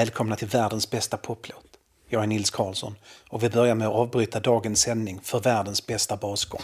Välkomna till världens bästa poplåt. Jag är Nils Karlsson och vi börjar med att avbryta dagens sändning för världens bästa basgång.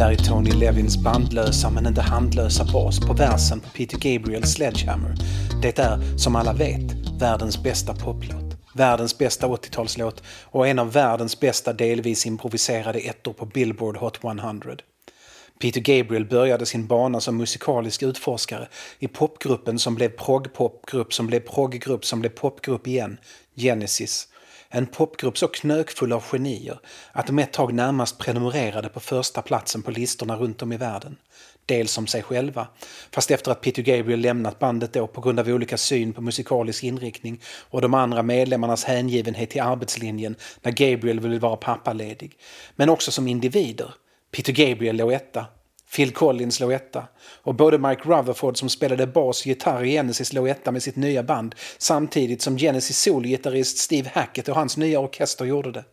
Där är Tony Levins bandlösa men inte handlösa bas på versen på Peter Gabriels Sledgehammer. Det är, som alla vet, världens bästa poplåt. Världens bästa 80-talslåt och en av världens bästa delvis improviserade ettor på Billboard Hot 100. Peter Gabriel började sin bana som musikalisk utforskare i popgruppen som blev prog-popgrupp som blev proggrupp som blev popgrupp igen, Genesis. En popgrupp så knökfull av genier att de ett tag närmast prenumererade på första platsen på listorna runt om i världen. Dels som sig själva, fast efter att Peter Gabriel lämnat bandet då på grund av olika syn på musikalisk inriktning och de andra medlemmarnas hängivenhet till arbetslinjen när Gabriel ville vara pappaledig. Men också som individer. Peter Gabriel låg etta, Phil Collins låg etta och både Mike Rutherford som spelade bas och gitarr i Genesis låg etta med sitt nya band samtidigt som Genesis solgitarrist Steve Hackett och hans nya orkester gjorde det.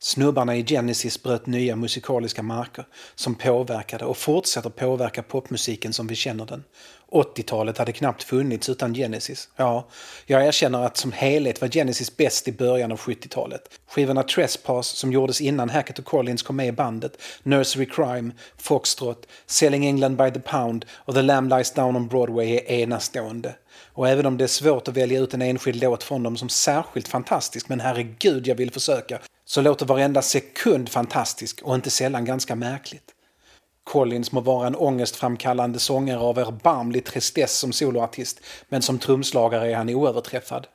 Snubbarna i Genesis bröt nya musikaliska marker som påverkade och fortsätter påverka popmusiken som vi känner den. 80-talet hade knappt funnits utan Genesis. Ja, jag erkänner att som helhet var Genesis bäst i början av 70-talet. Skivorna Trespass som gjordes innan Hackett och Collins kom med i bandet, Nursery Crime, Foxtrot, Selling England by the Pound och The Lamb Lies Down on Broadway är enastående. Och även om det är svårt att välja ut en enskild låt från dem som särskilt fantastisk, men herregud jag vill försöka, så låter varenda sekund fantastisk och inte sällan ganska märkligt. Collins må vara en ångestframkallande sångare av erbarmlig tristess som soloartist, men som trumslagare är han oöverträffad.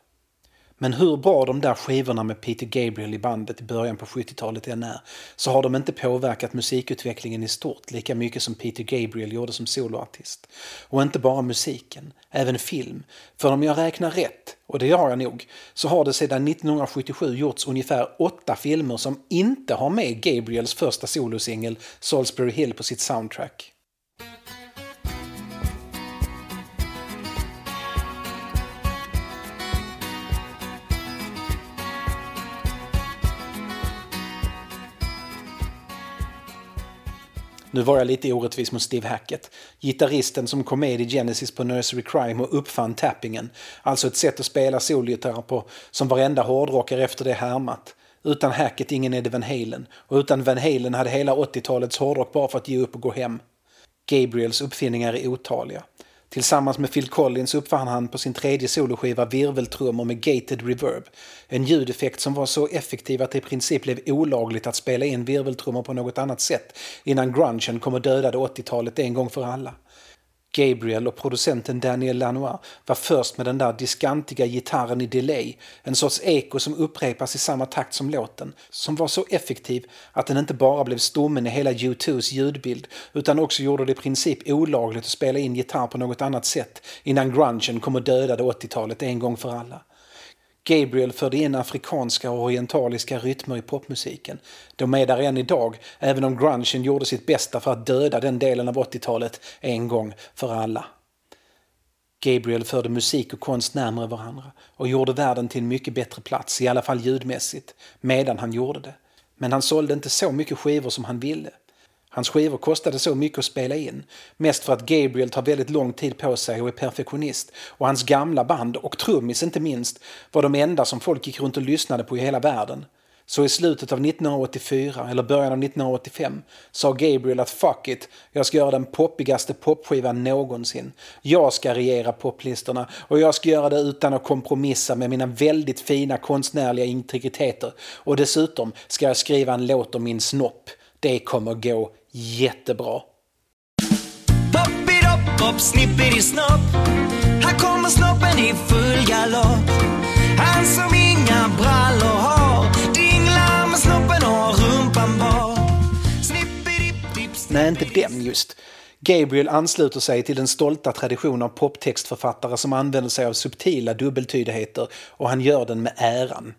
Men hur bra de där skivorna med Peter Gabriel i bandet i början på 70-talet än är, så har de inte påverkat musikutvecklingen i stort lika mycket som Peter Gabriel gjorde som soloartist. Och inte bara musiken, även film. För om jag räknar rätt, och det gör jag nog, så har det sedan 1977 gjorts ungefär åtta filmer som inte har med Gabriels första solosingel Salisbury Hill på sitt soundtrack. Nu var jag lite orättvis mot Steve Hackett. Gitarristen som kom med i Genesis på Nursery Crime och uppfann tappingen. Alltså ett sätt att spela solgitarr på som varenda hårdrockare efter det härmat. Utan Hackett ingen Eddie Van Halen. Och utan Van Halen hade hela 80-talets hårdrock bara fått ge upp och gå hem. Gabriels uppfinningar är otaliga. Tillsammans med Phil Collins uppfann han på sin tredje soloskiva virveltrummor med gated reverb. En ljudeffekt som var så effektiv att det i princip blev olagligt att spela in virveltrummor på något annat sätt innan grungen kom och dödade 80-talet en gång för alla. Gabriel och producenten Daniel Lanois var först med den där diskantiga gitarren i delay, en sorts eko som upprepas i samma takt som låten, som var så effektiv att den inte bara blev stommen i hela U2s ljudbild utan också gjorde det i princip olagligt att spela in gitarr på något annat sätt innan grungen kom och dödade 80-talet en gång för alla. Gabriel förde in afrikanska och orientaliska rytmer i popmusiken. De är där än idag, även om grungen gjorde sitt bästa för att döda den delen av 80-talet en gång för alla. Gabriel förde musik och konst närmare varandra och gjorde världen till en mycket bättre plats, i alla fall ljudmässigt, medan han gjorde det. Men han sålde inte så mycket skivor som han ville. Hans skivor kostade så mycket att spela in. Mest för att Gabriel tar väldigt lång tid på sig och är perfektionist. Och hans gamla band, och trummis inte minst, var de enda som folk gick runt och lyssnade på i hela världen. Så i slutet av 1984, eller början av 1985, sa Gabriel att fuck it, jag ska göra den poppigaste popskivan någonsin. Jag ska regera poplistorna och jag ska göra det utan att kompromissa med mina väldigt fina konstnärliga integriteter. Och dessutom ska jag skriva en låt om min snopp. Det kommer gå jättebra. Hopp, snippidi-snopp Här kommer snoppen i full galopp Han som inga brallor har Dinglar med snoppen och rumpan bar Nej, inte den just. Gabriel ansluter sig till den stolta tradition av poptextförfattare som använder sig av subtila dubbeltydigheter och han gör den med äran.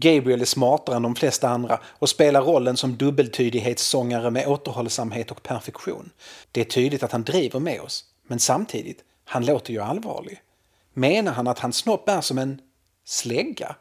Gabriel är smartare än de flesta andra och spelar rollen som dubbeltydighetssångare med återhållsamhet och perfektion. Det är tydligt att han driver med oss, men samtidigt, han låter ju allvarlig. Menar han att hans snopp är som en slägga?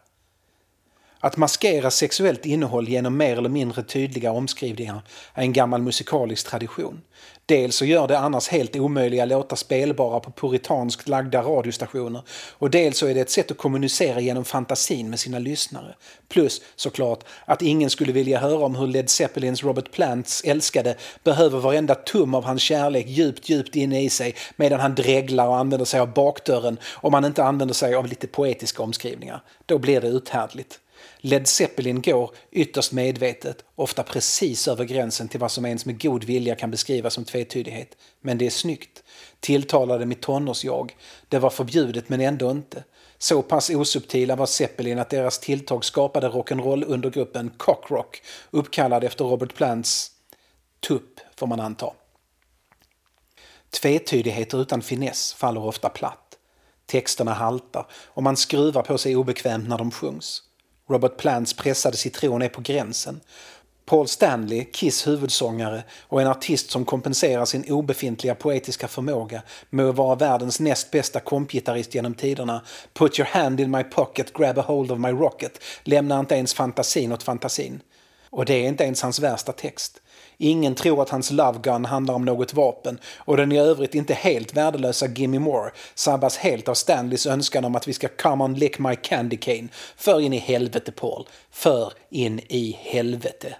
Att maskera sexuellt innehåll genom mer eller mindre tydliga omskrivningar är en gammal musikalisk tradition. Dels så gör det annars helt omöjliga låtar spelbara på puritanskt lagda radiostationer och dels så är det ett sätt att kommunicera genom fantasin med sina lyssnare. Plus såklart att ingen skulle vilja höra om hur Led Zeppelins Robert Plants älskade behöver varenda tum av hans kärlek djupt, djupt inne i sig medan han dreglar och använder sig av bakdörren om man inte använder sig av lite poetiska omskrivningar. Då blir det uthärdligt. Led Zeppelin går, ytterst medvetet, ofta precis över gränsen till vad som ens med god vilja kan beskrivas som tvetydighet. Men det är snyggt. Tilltalade mitt tonårsjag. Det var förbjudet men ändå inte. Så pass osubtila var Zeppelin att deras tilltag skapade rock'n'roll undergruppen Cockrock, uppkallad efter Robert Plants tupp, får man anta. Tvetydigheter utan finess faller ofta platt. Texterna haltar och man skruvar på sig obekvämt när de sjungs. Robert Plants pressade citron är på gränsen. Paul Stanley, Kiss huvudsångare och en artist som kompenserar sin obefintliga poetiska förmåga med att vara världens näst bästa kompgitarrist genom tiderna, Put your hand in my pocket, grab a hold of my rocket, lämnar inte ens fantasin åt fantasin. Och det är inte ens hans värsta text. Ingen tror att hans Love Gun handlar om något vapen och den i övrigt inte helt värdelösa Gimme More sabbas helt av Stanleys önskan om att vi ska come on lick my candy cane. För in i helvete Paul, för in i helvete.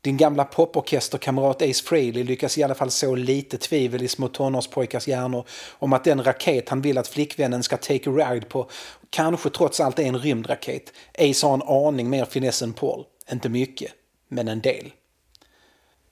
Din gamla poporkesterkamrat Ace Frehley lyckas i alla fall så lite tvivel i små tonårspojkars hjärnor om att den raket han vill att flickvännen ska take a ride på kanske trots allt är en rymdraket. Ace har en aning mer finess än Paul. Inte mycket, men en del.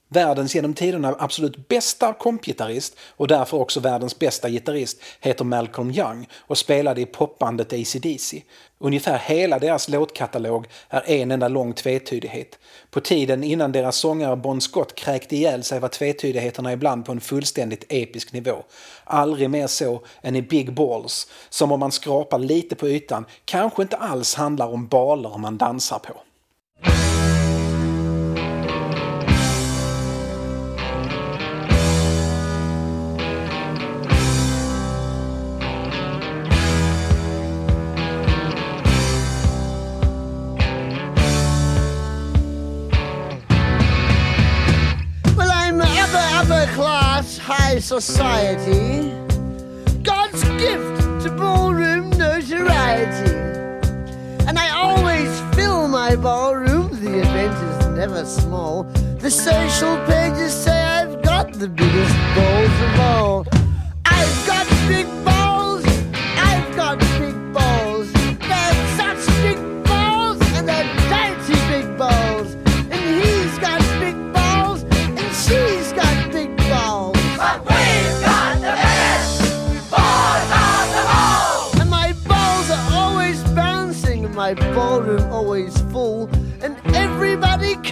Världens genom tiderna absolut bästa kompgitarrist och därför också världens bästa gitarrist heter Malcolm Young och spelade i popbandet AC/DC. Ungefär hela deras låtkatalog är en enda lång tvetydighet. På tiden innan deras sångare Bon Scott kräkte ihjäl sig var tvetydigheterna ibland på en fullständigt episk nivå. Aldrig mer så än i Big Balls, som om man skrapar lite på ytan kanske inte alls handlar om baler man dansar på. Society, God's gift to ballroom notoriety. And I always fill my ballroom, the event is never small. The social pages say I've got the biggest balls of all. I've got big balls,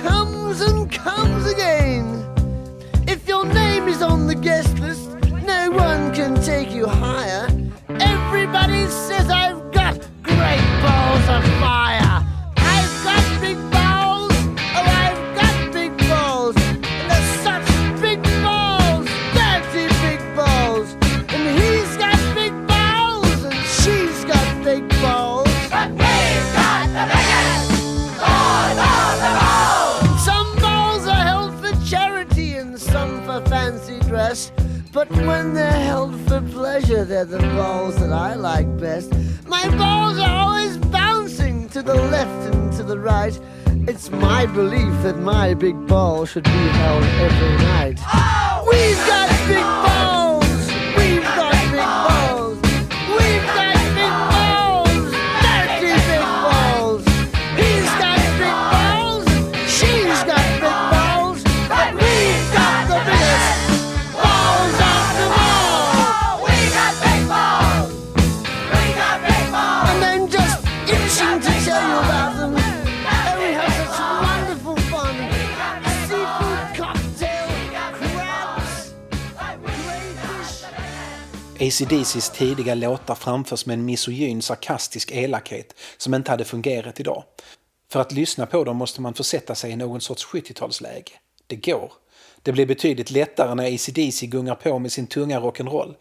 comes and comes again. If your name is on the guest list, no one can take you higher. Everybody says I've got great balls of big ball should be held every night. ACDCs tidiga låtar framförs med en misogyn sarkastisk elakhet som inte hade fungerat idag. För att lyssna på dem måste man försätta sig i någon sorts 70-talsläge. Det går. Det blir betydligt lättare när ACDC gungar på med sin tunga rock'n'roll.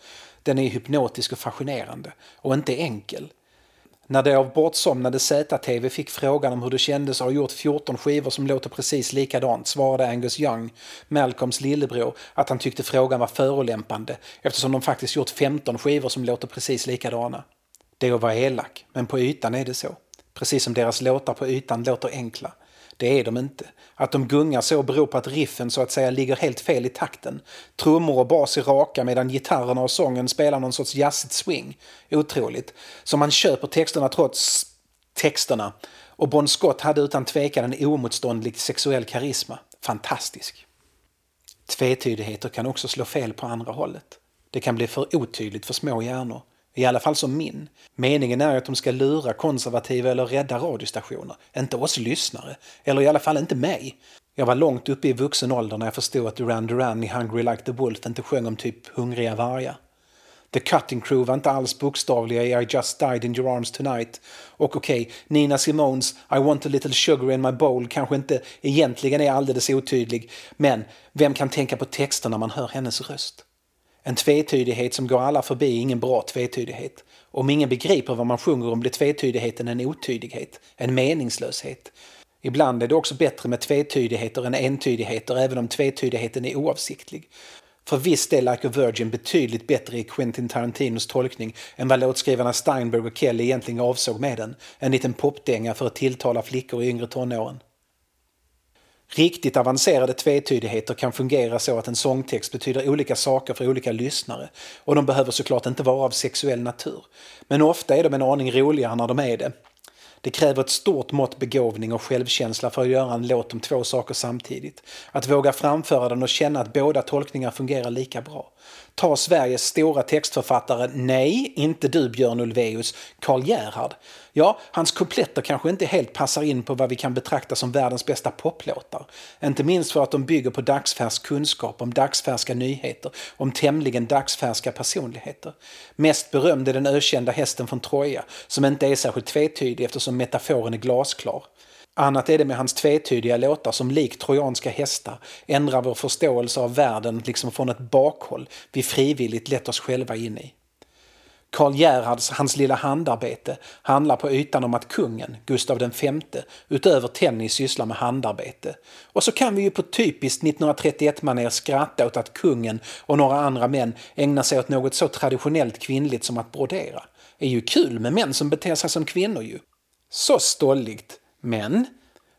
Den är hypnotisk och fascinerande. Och inte enkel. När det av bortsomnade ZTV fick frågan om hur det kändes att ha gjort 14 skivor som låter precis likadant svarade Angus Young, Malcolms lillebror, att han tyckte frågan var förolämpande eftersom de faktiskt gjort 15 skivor som låter precis likadana. Det är att vara elak, men på ytan är det så. Precis som deras låtar på ytan låter enkla. Det är de inte. Att de gungar så beror på att riffen så att säga ligger helt fel i takten. Trummor och bas är raka medan gitarrerna och sången spelar någon sorts jazzigt swing. Otroligt. Så man köper texterna trots texterna. Och Bon Scott hade utan tvekan en oemotståndlig sexuell karisma. Fantastisk. Tvetydigheter kan också slå fel på andra hållet. Det kan bli för otydligt för små hjärnor. I alla fall som min. Meningen är att de ska lura konservativa eller rädda radiostationer. Inte oss lyssnare. Eller i alla fall inte mig. Jag var långt uppe i vuxen ålder när jag förstod att Duran Duran i Hungry Like the Wolf inte sjöng om typ hungriga vargar. The Cutting Crew var inte alls bokstavliga i I Just Died in Your Arms Tonight. Och okej, okay, Nina Simones I Want a Little Sugar in My Bowl kanske inte egentligen är alldeles otydlig. Men vem kan tänka på texter när man hör hennes röst? En tvetydighet som går alla förbi är ingen bra tvetydighet. Om ingen begriper vad man sjunger om blir tvetydigheten en otydlighet, en meningslöshet. Ibland är det också bättre med tvetydigheter än entydigheter även om tvetydigheten är oavsiktlig. För visst är Like a Virgin betydligt bättre i Quentin Tarantinos tolkning än vad låtskrivarna Steinberg och Kelly egentligen avsåg med den. En liten popdänga för att tilltala flickor i yngre tonåren. Riktigt avancerade tvetydigheter kan fungera så att en sångtext betyder olika saker för olika lyssnare och de behöver såklart inte vara av sexuell natur. Men ofta är de en aning roligare när de är det. Det kräver ett stort mått begåvning och självkänsla för att göra en låt om två saker samtidigt. Att våga framföra den och känna att båda tolkningar fungerar lika bra. Ta Sveriges stora textförfattare, nej, inte du Björn Ulvaeus, Karl Gerhard. Ja, hans kupletter kanske inte helt passar in på vad vi kan betrakta som världens bästa poplåtar. Inte minst för att de bygger på dagsfärsk kunskap om dagsfärska nyheter, om tämligen dagsfärska personligheter. Mest berömd är den ökända hästen från Troja, som inte är särskilt tvetydig eftersom metaforen är glasklar. Annat är det med hans tvetydiga låtar som likt trojanska hästar ändrar vår förståelse av världen liksom från ett bakhåll vi frivilligt lett oss själva in i. Karl Gerhards Hans lilla handarbete handlar på ytan om att kungen, Gustav V, utöver tennis sysslar med handarbete. Och så kan vi ju på typiskt 1931-manér skratta åt att kungen och några andra män ägnar sig åt något så traditionellt kvinnligt som att brodera. Det är ju kul med män som beter sig som kvinnor ju. Så stolligt. Men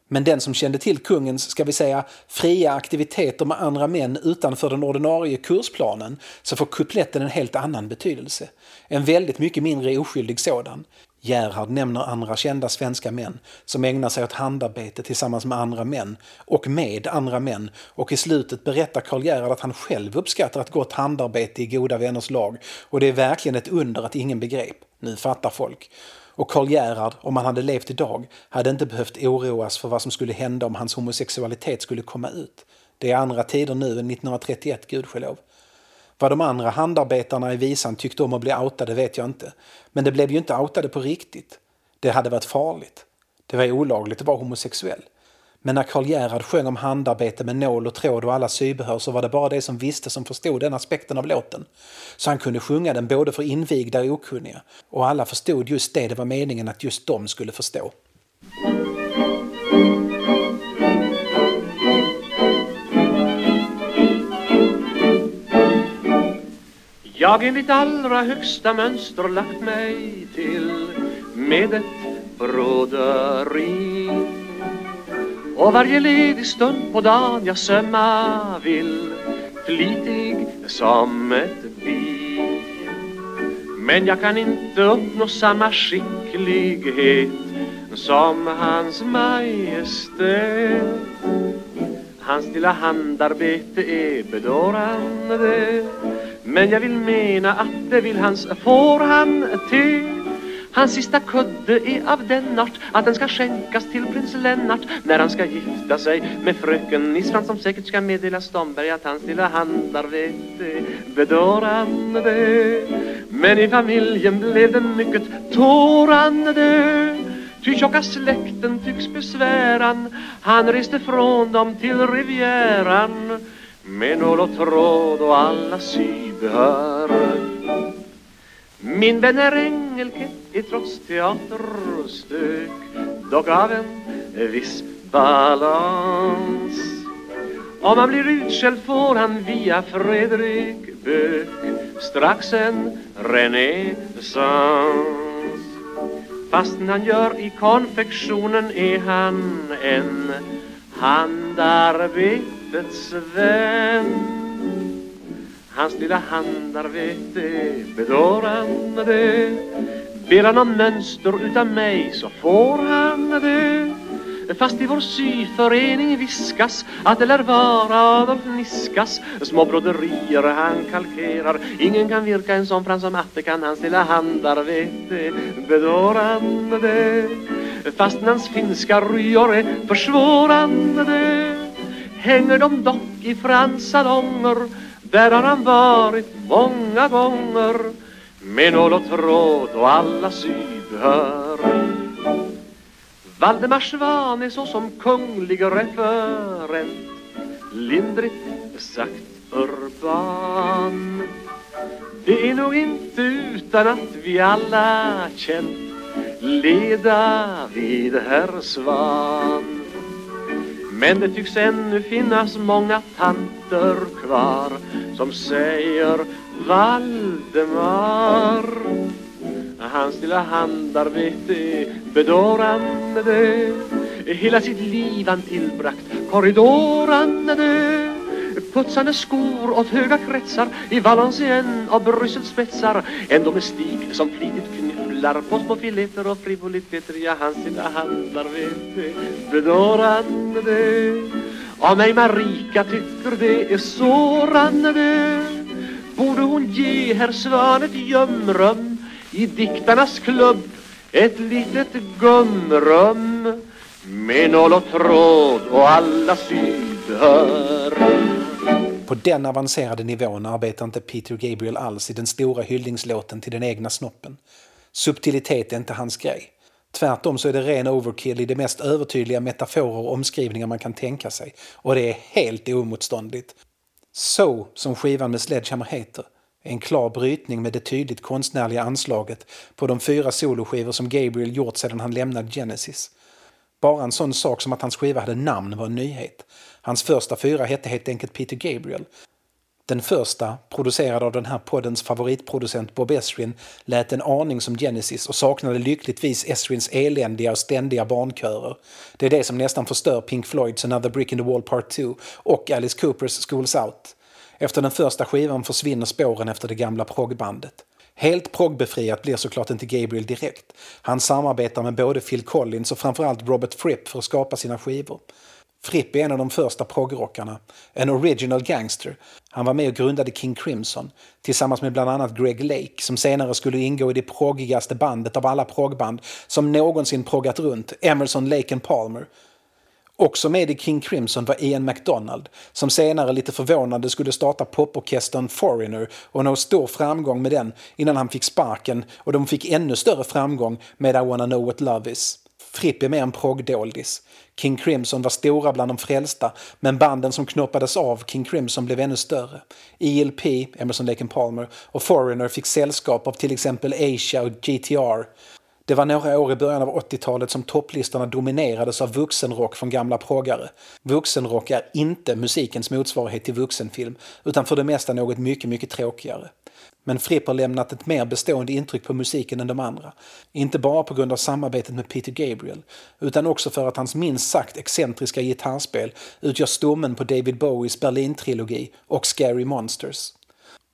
men den som kände till kungens, ska vi säga, fria aktiviteter med andra män utanför den ordinarie kursplanen så får kupletten en helt annan betydelse. En väldigt mycket mindre oskyldig sådan. Gerhard nämner andra kända svenska män som ägnar sig åt handarbete tillsammans med andra män och med andra män och i slutet berättar Karl Gerhard att han själv uppskattar ett gott handarbete i goda vänners lag och det är verkligen ett under att ingen begrep. Nu fattar folk. Och Karl Gerhard, om han hade levt idag, hade inte behövt oroas för vad som skulle hända om hans homosexualitet skulle komma ut. Det är andra tider nu än 1931, gudskelov. Vad de andra handarbetarna i visan tyckte om att bli outade vet jag inte. Men det blev ju inte outade på riktigt. Det hade varit farligt. Det var olagligt att vara homosexuell. Men när Karl Gerhard sjöng om handarbete med nål och tråd och alla sybehör så var det bara de som visste som förstod den aspekten av låten. Så han kunde sjunga den både för invigda och okunniga. Och alla förstod just det det var meningen att just de skulle förstå. Jag enligt allra högsta mönster lagt mig till med ett broderi och varje ledig stund på dagen jag sömma vill Flitig som ett bi Men jag kan inte uppnå samma skicklighet Som hans majestät. Hans lilla handarbete är bedårande Men jag vill mena att det vill hans får han till. Hans sista kudde är av den art att den ska skänkas till prins Lennart när han ska gifta sig med fröken Nisran som säkert ska meddela Stomberg att hans lilla hantlar vet det bedårande. Men i familjen blev det mycket tårande Ty tjocka släkten tycks besväran Han reste från dem till Rivieran Med nål och tråd och alla sybehör min vän är engelke i trots teaterstök Dock av en viss balans. Om han blir utskälld får han via Fredrik Böök Strax en renässans Fastän han gör i konfektionen är han en handarbetets vän. Hans lilla handarbete vet det Ber han om mönster utav mig så får han det. Fast i vår syförening viskas att det lär vara Adolf Niskas. Små broderier han kalkerar Ingen kan virka en sån frans som Atte kan. Hans lilla handarbete bedårande Fast hans finska ryor är försvårande det Hänger de dock i Frans salonger där har han varit många gånger Med nål och tråd och alla sybehör Valdemar Svan är såsom kunglig referent Lindrigt sagt urban. Det är nog inte utan att vi alla känt Leda vid herr Svan. Men det tycks ännu finnas många tanter kvar Som säger Valdemar Hans lilla handarbete bedårande Hela sitt liv han tillbragt korridorande Putsande skor åt höga kretsar i Valenciennes och Bryssels spetsar. En domestik som flitigt knular på små och frivoliteter Ja, han sina handlar vet handarbete bedårande Av mig Marika tycker det är sårande Borde hon ge herr Svan ett gömrum i diktarnas klubb ett litet gumrum med nål och tråd och alla sydhör. På den avancerade nivån arbetar inte Peter Gabriel alls i den stora hyllningslåten till den egna snoppen. Subtilitet är inte hans grej. Tvärtom så är det ren overkill i de mest övertydliga metaforer och omskrivningar man kan tänka sig. Och det är helt oemotståndligt. Så som skivan med Sledgehammer heter är en klar brytning med det tydligt konstnärliga anslaget på de fyra soloskivor som Gabriel gjort sedan han lämnade Genesis. Bara en sån sak som att hans skiva hade namn var en nyhet. Hans första fyra hette helt enkelt Peter Gabriel. Den första, producerad av den här poddens favoritproducent Bob Esrin, lät en aning som Genesis och saknade lyckligtvis Esrins eländiga och ständiga barnkörer. Det är det som nästan förstör Pink Floyds Another Brick in the Wall Part 2 och Alice Coopers Schools Out. Efter den första skivan försvinner spåren efter det gamla proggbandet. Helt proggbefriat blir såklart inte Gabriel direkt. Han samarbetar med både Phil Collins och framförallt Robert Fripp för att skapa sina skivor. Fripp är en av de första proggrockarna, en original gangster. Han var med och grundade King Crimson tillsammans med bland annat Greg Lake som senare skulle ingå i det proggigaste bandet av alla proggband som någonsin proggat runt, Emerson, Lake and Palmer. Också med i King Crimson var Ian MacDonald som senare lite förvånande skulle starta poporkestern Foreigner och nå stor framgång med den innan han fick sparken och de fick ännu större framgång med I wanna know what love is. Fripp är mer en proggdoldis. King Crimson var stora bland de frälsta men banden som knoppades av King Crimson blev ännu större. ELP, Emerson Lake Palmer och Foreigner fick sällskap av till exempel Asia och GTR det var några år i början av 80-talet som topplistorna dominerades av vuxenrock från gamla proggare. Vuxenrock är inte musikens motsvarighet till vuxenfilm, utan för det mesta något mycket, mycket tråkigare. Men Fripp har lämnat ett mer bestående intryck på musiken än de andra. Inte bara på grund av samarbetet med Peter Gabriel, utan också för att hans minst sagt excentriska gitarrspel utgör stommen på David Bowies Berlin-trilogi och Scary Monsters.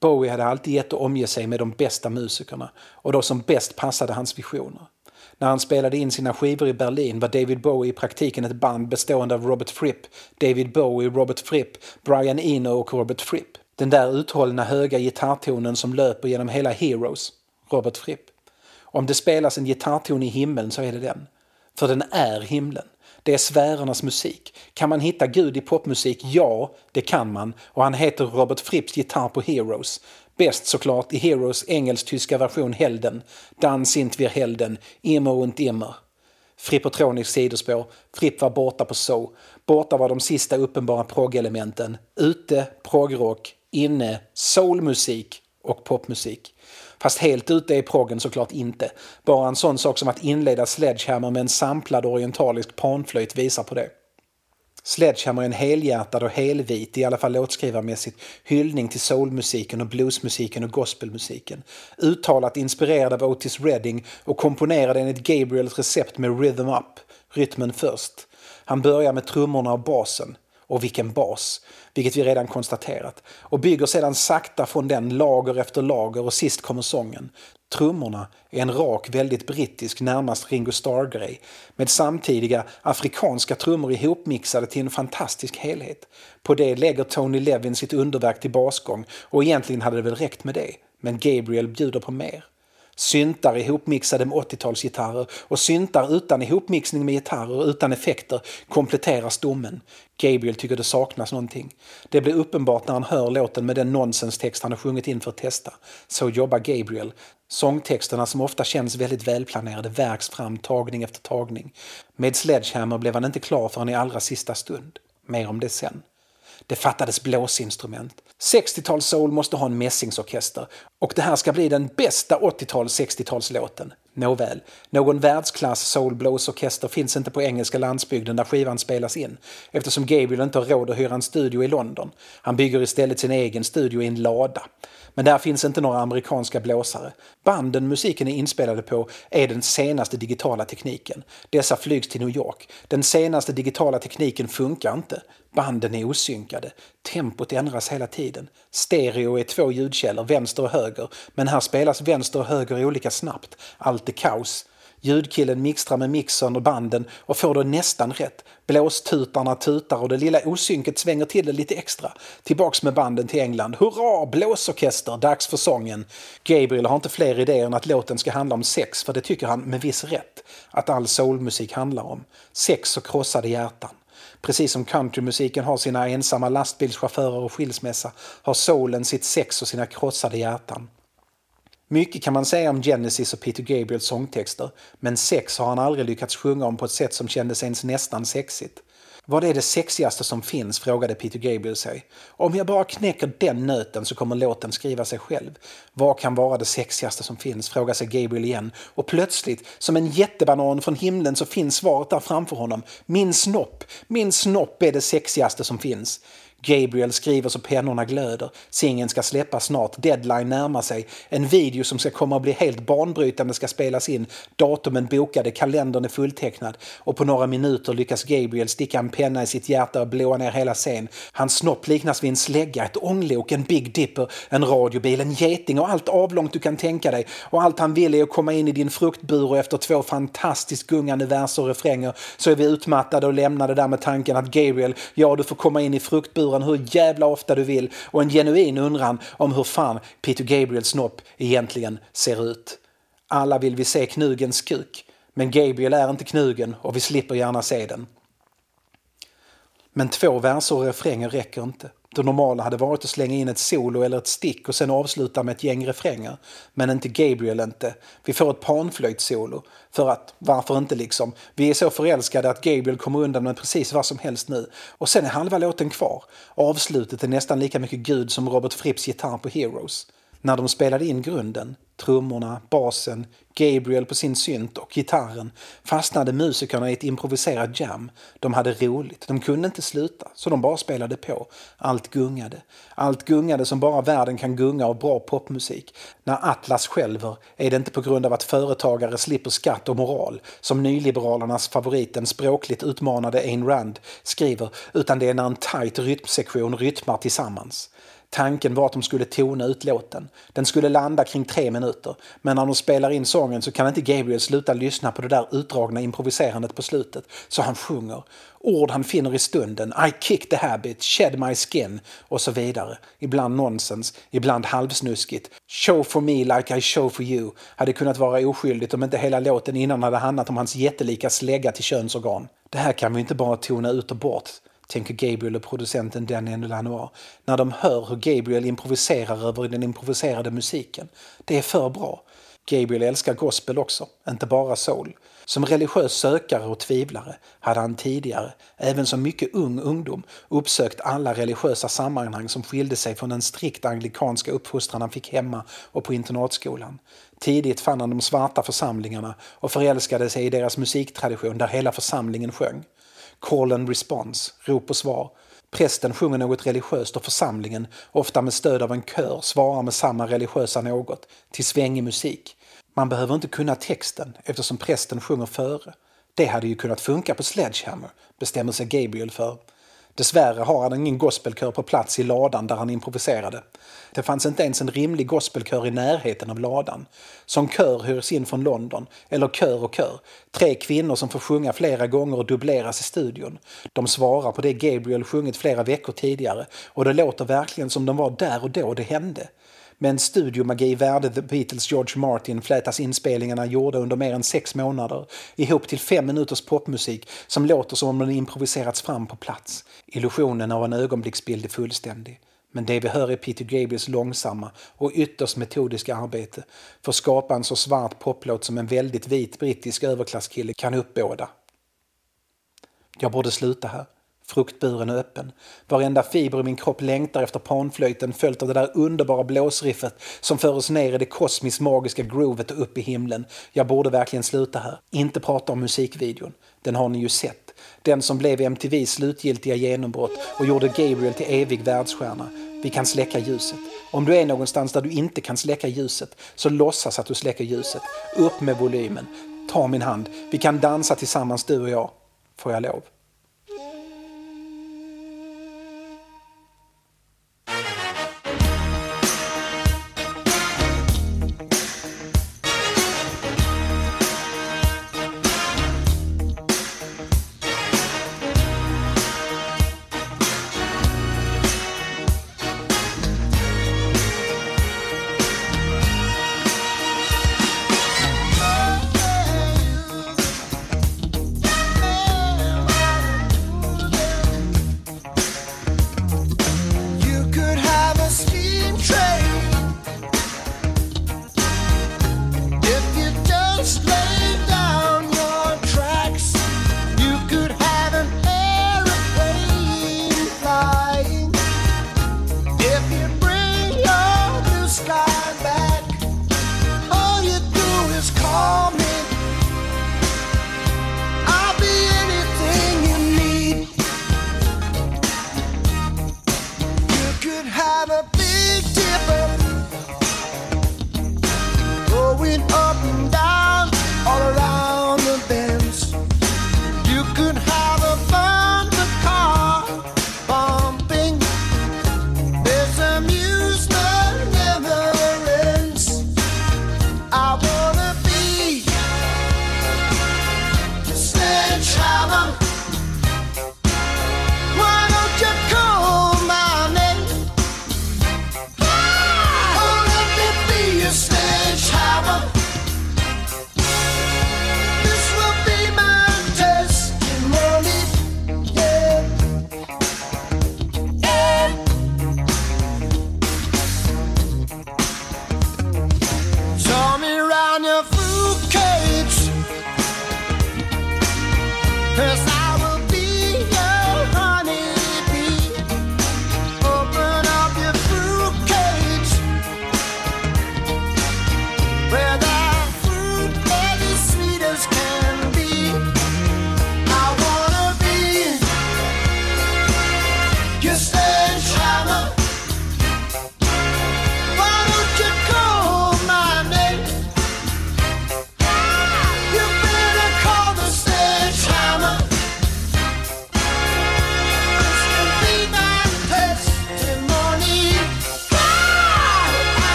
Bowie hade alltid gett att omge sig med de bästa musikerna och de som bäst passade hans visioner. När han spelade in sina skivor i Berlin var David Bowie i praktiken ett band bestående av Robert Fripp, David Bowie, Robert Fripp, Brian Eno och Robert Fripp. Den där uthållna höga gitarrtonen som löper genom hela Heroes, Robert Fripp. Om det spelas en gitarrton i himlen så är det den. För den är himlen. Det är sfärernas musik. Kan man hitta Gud i popmusik? Ja, det kan man. Och han heter Robert Fripps gitarr på Heroes. Bäst såklart i Heroes engelsk-tyska version Helden. Dans sind wir Helden, immer und immer. Frippotronics sidospår. Fripp var borta på So. Borta var de sista uppenbara proggelementen. Ute, progrock. Inne, soulmusik och popmusik. Fast helt ute är proggen såklart inte. Bara en sån sak som att inleda Sledgehammer med en samplad orientalisk panflöjt visar på det. Sledgehammer är en helhjärtad och helvit, i alla fall låtskrivarmässigt, hyllning till soulmusiken och bluesmusiken och gospelmusiken. Uttalat inspirerad av Otis Redding och komponerad enligt Gabriels recept med rhythm up, rytmen först. Han börjar med trummorna och basen. Och vilken bas! Vilket vi redan konstaterat. Och bygger sedan sakta från den lager efter lager och sist kommer sången. Trummorna är en rak, väldigt brittisk, närmast Ringo Starr-grej med samtidiga afrikanska trummor ihopmixade till en fantastisk helhet. På det lägger Tony Levin sitt underverk till basgång och egentligen hade det väl räckt med det. Men Gabriel bjuder på mer. Syntar ihopmixade med 80-talsgitarrer och syntar utan ihopmixning med gitarrer utan effekter kompletterar stommen. Gabriel tycker det saknas någonting. Det blir uppenbart när han hör låten med den nonsenstext han har sjungit in för att testa. Så jobbar Gabriel. Sångtexterna som ofta känns väldigt välplanerade värks fram tagning efter tagning. Med Sledgehammer blev han inte klar förrän i allra sista stund. Mer om det sen. Det fattades blåsinstrument. 60-tals soul måste ha en mässingsorkester och det här ska bli den bästa 80-tals 60-talslåten. Nåväl, någon världsklass-soul-blåsorkester finns inte på engelska landsbygden där skivan spelas in eftersom Gabriel inte har råd att hyra en studio i London. Han bygger istället sin egen studio i en lada. Men där finns inte några amerikanska blåsare. Banden musiken är inspelade på är den senaste digitala tekniken. Dessa flygs till New York. Den senaste digitala tekniken funkar inte. Banden är osynkade. Tempot ändras hela tiden. Stereo är två ljudkällor, vänster och höger. Men här spelas vänster och höger olika snabbt. Allt är kaos. Ljudkillen mixtrar med mixern och banden och får det nästan rätt. Blåstutarna tutar och det lilla osynket svänger till det lite extra. Tillbaks med banden till England. Hurra, blåsorkester, dags för sången. Gabriel har inte fler idéer än att låten ska handla om sex, för det tycker han med viss rätt att all soulmusik handlar om. Sex och krossade hjärtan. Precis som countrymusiken har sina ensamma lastbilschaufförer och skilsmässa har soulen sitt sex och sina krossade hjärtan. Mycket kan man säga om Genesis och Peter Gabriels sångtexter, men sex har han aldrig lyckats sjunga om på ett sätt som kändes ens nästan sexigt. Vad är det sexigaste som finns? frågade Peter Gabriel sig. Om jag bara knäcker den nöten så kommer låten skriva sig själv. Vad kan vara det sexigaste som finns? frågar sig Gabriel igen. Och plötsligt, som en jättebanan från himlen, så finns svaret där framför honom. Min snopp! Min snopp är det sexigaste som finns. Gabriel skriver så pennorna glöder. Singeln ska släppas snart, deadline närmar sig. En video som ska komma att bli helt banbrytande ska spelas in. Datumen bokade, kalendern är fulltecknad. Och på några minuter lyckas Gabriel sticka en penna i sitt hjärta och blåa ner hela scen. Hans snopp liknas vid en slägga, ett ånglok, en Big Dipper, en radiobil, en geting och allt avlångt du kan tänka dig. Och allt han vill är att komma in i din fruktbur och efter två fantastiskt gungande verser och refränger så är vi utmattade och lämnade där med tanken att Gabriel, ja du får komma in i fruktburen buren hur jävla ofta du vill och en genuin undran om hur fan Peter Gabriels snopp egentligen ser ut. Alla vill vi se knugens kuk, men Gabriel är inte knugen och vi slipper gärna se den. Men två verser och refränger räcker inte. Det normala hade varit att slänga in ett solo eller ett stick och sen avsluta med ett gäng refränger. Men inte Gabriel inte. Vi får ett panflöjtsolo. För att, varför inte liksom? Vi är så förälskade att Gabriel kommer undan med precis vad som helst nu. Och sen är halva låten kvar. Avslutet är nästan lika mycket Gud som Robert Fripps gitarr på Heroes. När de spelade in grunden, trummorna, basen, Gabriel på sin synt och gitarren fastnade musikerna i ett improviserat jam. De hade roligt, de kunde inte sluta, så de bara spelade på. Allt gungade. Allt gungade som bara världen kan gunga av bra popmusik. När Atlas skälver är det inte på grund av att företagare slipper skatt och moral, som nyliberalernas favorit, den språkligt utmanade Ayn Rand, skriver, utan det är när en tight rytmsektion rytmar tillsammans. Tanken var att de skulle tona ut låten. Den skulle landa kring tre minuter. Men när de spelar in sången så kan inte Gabriel sluta lyssna på det där utdragna improviserandet på slutet. Så han sjunger. Ord han finner i stunden. I kick the habit, shed my skin och så vidare. Ibland nonsens, ibland halvsnuskigt. Show for me like I show for you hade kunnat vara oskyldigt om inte hela låten innan hade handlat om hans jättelika slägga till könsorgan. Det här kan vi inte bara tona ut och bort tänker Gabriel och producenten Danny Lanois, när de hör hur Gabriel improviserar över den improviserade musiken. Det är för bra. Gabriel älskar gospel också, inte bara soul. Som religiös sökare och tvivlare hade han tidigare, även som mycket ung ungdom, uppsökt alla religiösa sammanhang som skilde sig från den strikt anglikanska uppfostran han fick hemma och på internatskolan. Tidigt fann han de svarta församlingarna och förälskade sig i deras musiktradition där hela församlingen sjöng. Call and response, rop och svar. Prästen sjunger något religiöst och församlingen, ofta med stöd av en kör, svarar med samma religiösa något, till svängig musik. Man behöver inte kunna texten eftersom prästen sjunger före. Det hade ju kunnat funka på Sledgehammer, bestämmer sig Gabriel för. Dessvärre har han ingen gospelkör på plats i ladan där han improviserade. Det fanns inte ens en rimlig gospelkör i närheten av ladan. Som kör hyrs in från London, eller kör och kör. Tre kvinnor som får sjunga flera gånger och dubbleras i studion. De svarar på det Gabriel sjungit flera veckor tidigare och det låter verkligen som de var där och då det hände. Med en studiomagi värde The Beatles George Martin flätas inspelningarna gjorda under mer än sex månader ihop till fem minuters popmusik som låter som om den improviserats fram på plats. Illusionen av en ögonblicksbild är fullständig. Men det vi hör är Peter Gabriels långsamma och ytterst metodiska arbete för att skapa en så svart poplåt som en väldigt vit brittisk överklasskille kan uppbåda. Jag borde sluta här. Fruktburen är öppen. Varenda fiber i min kropp längtar efter panflöjten följt av det där underbara blåsriffet som för oss ner i det kosmiskt magiska groovet och upp i himlen. Jag borde verkligen sluta här. Inte prata om musikvideon. Den har ni ju sett. Den som blev MTVs slutgiltiga genombrott och gjorde Gabriel till evig världsstjärna. Vi kan släcka ljuset. Om du är någonstans där du inte kan släcka ljuset, så låtsas att du släcker ljuset. Upp med volymen. Ta min hand. Vi kan dansa tillsammans du och jag. Får jag lov?